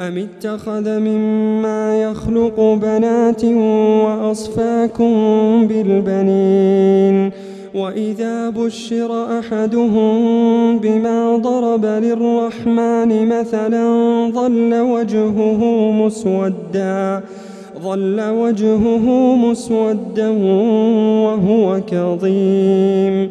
أم اتخذ مما يخلق بنات وأصفاكم بالبنين وإذا بشر أحدهم بما ضرب للرحمن مثلا ظل وجهه مسودا ظل وجهه مسودا وهو كظيم.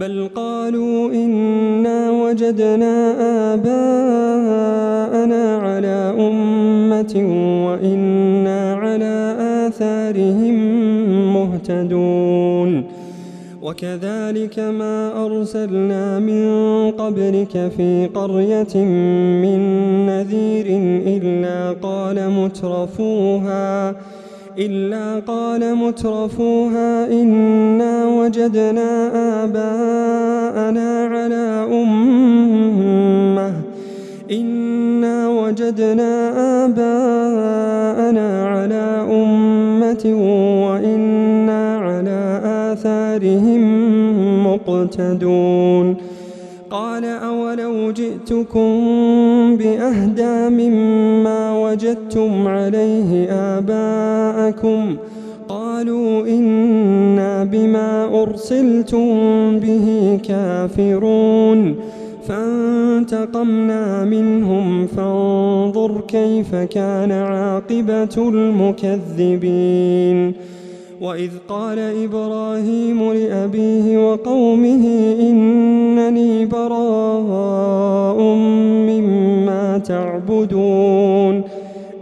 بل قالوا إنا وجدنا آباءنا على أمة وإنا على آثارهم مهتدون. وكذلك ما أرسلنا من قبلك في قرية من نذير إلا قال مترفوها. إلا قال مترفوها إنا وجدنا آباءنا على أمة. إنا وجدنا آباءنا على أمة وإنا على آثارهم مقتدون. قال أولو جئتكم بأهدى مما وجدتم عليه آباءكم قالوا إنا بما أرسلتم به كافرون فانتقمنا منهم فانظر كيف كان عاقبة المكذبين وإذ قال إبراهيم لأبيه وقومه إنني براء مما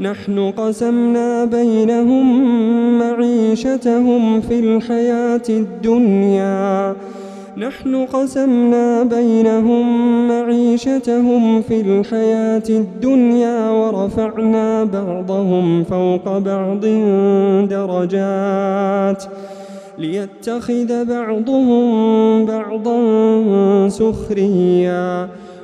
نحن قسمنا بينهم معيشتهم في الحياة الدنيا. نحن قسمنا بينهم معيشتهم في الحياة الدنيا ورفعنا بعضهم فوق بعض درجات. ليتخذ بعضهم بعضا سخريا.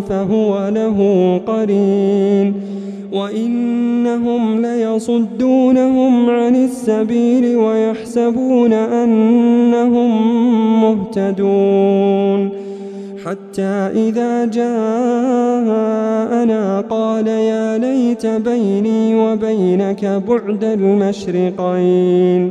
فهو له قرين وإنهم ليصدونهم عن السبيل ويحسبون أنهم مهتدون حتى إذا جاءنا قال يا ليت بيني وبينك بعد المشرقين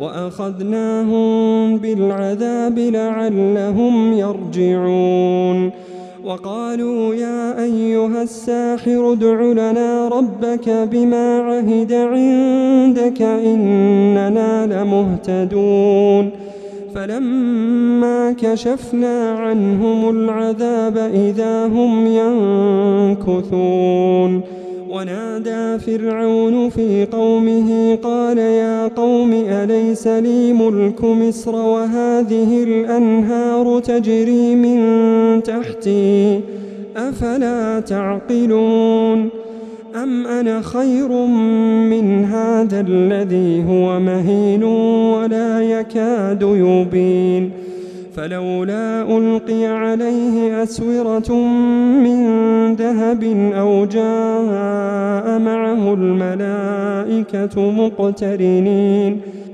وأخذناهم بالعذاب لعلهم يرجعون. وقالوا يا أيها الساحر ادع لنا ربك بما عهد عندك إننا لمهتدون. فلما كشفنا عنهم العذاب إذا هم ينكثون. ونادى فرعون في قومه قال أليس لي ملك مصر وهذه الأنهار تجري من تحتي. أفلا تعقلون؟ أم أنا خير من هذا الذي هو مهين ولا يكاد يبين؟ فلولا ألقي عليه أسورة من ذهب أو جاء معه الملائكة مقترنين.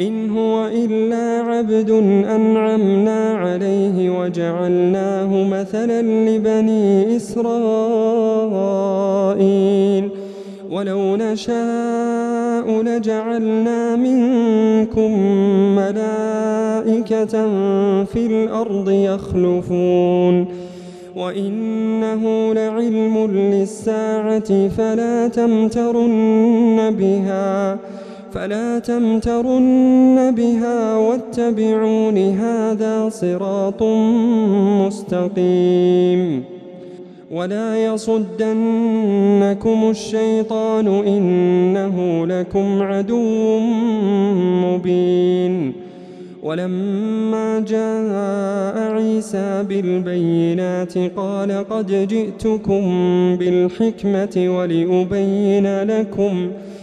إن هو إلا عبد أنعمنا عليه وجعلناه مثلا لبني إسرائيل. ولو نشاء لجعلنا منكم ملائكة في الأرض يخلفون. وإنه لعلم للساعة فلا تمترن بها. فلا تمترن بها واتبعون هذا صراط مستقيم ولا يصدنكم الشيطان إنه لكم عدو مبين ولما جاء عيسى بالبينات قال قد جئتكم بالحكمة ولأبين لكم ۖ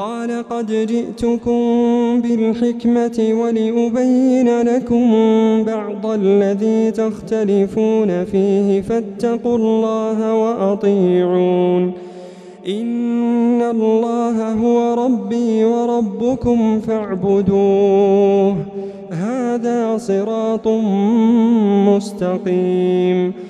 قال قد جئتكم بالحكمة ولأبين لكم بعض الذي تختلفون فيه فاتقوا الله وأطيعون. إن الله هو ربي وربكم فاعبدوه. هذا صراط مستقيم.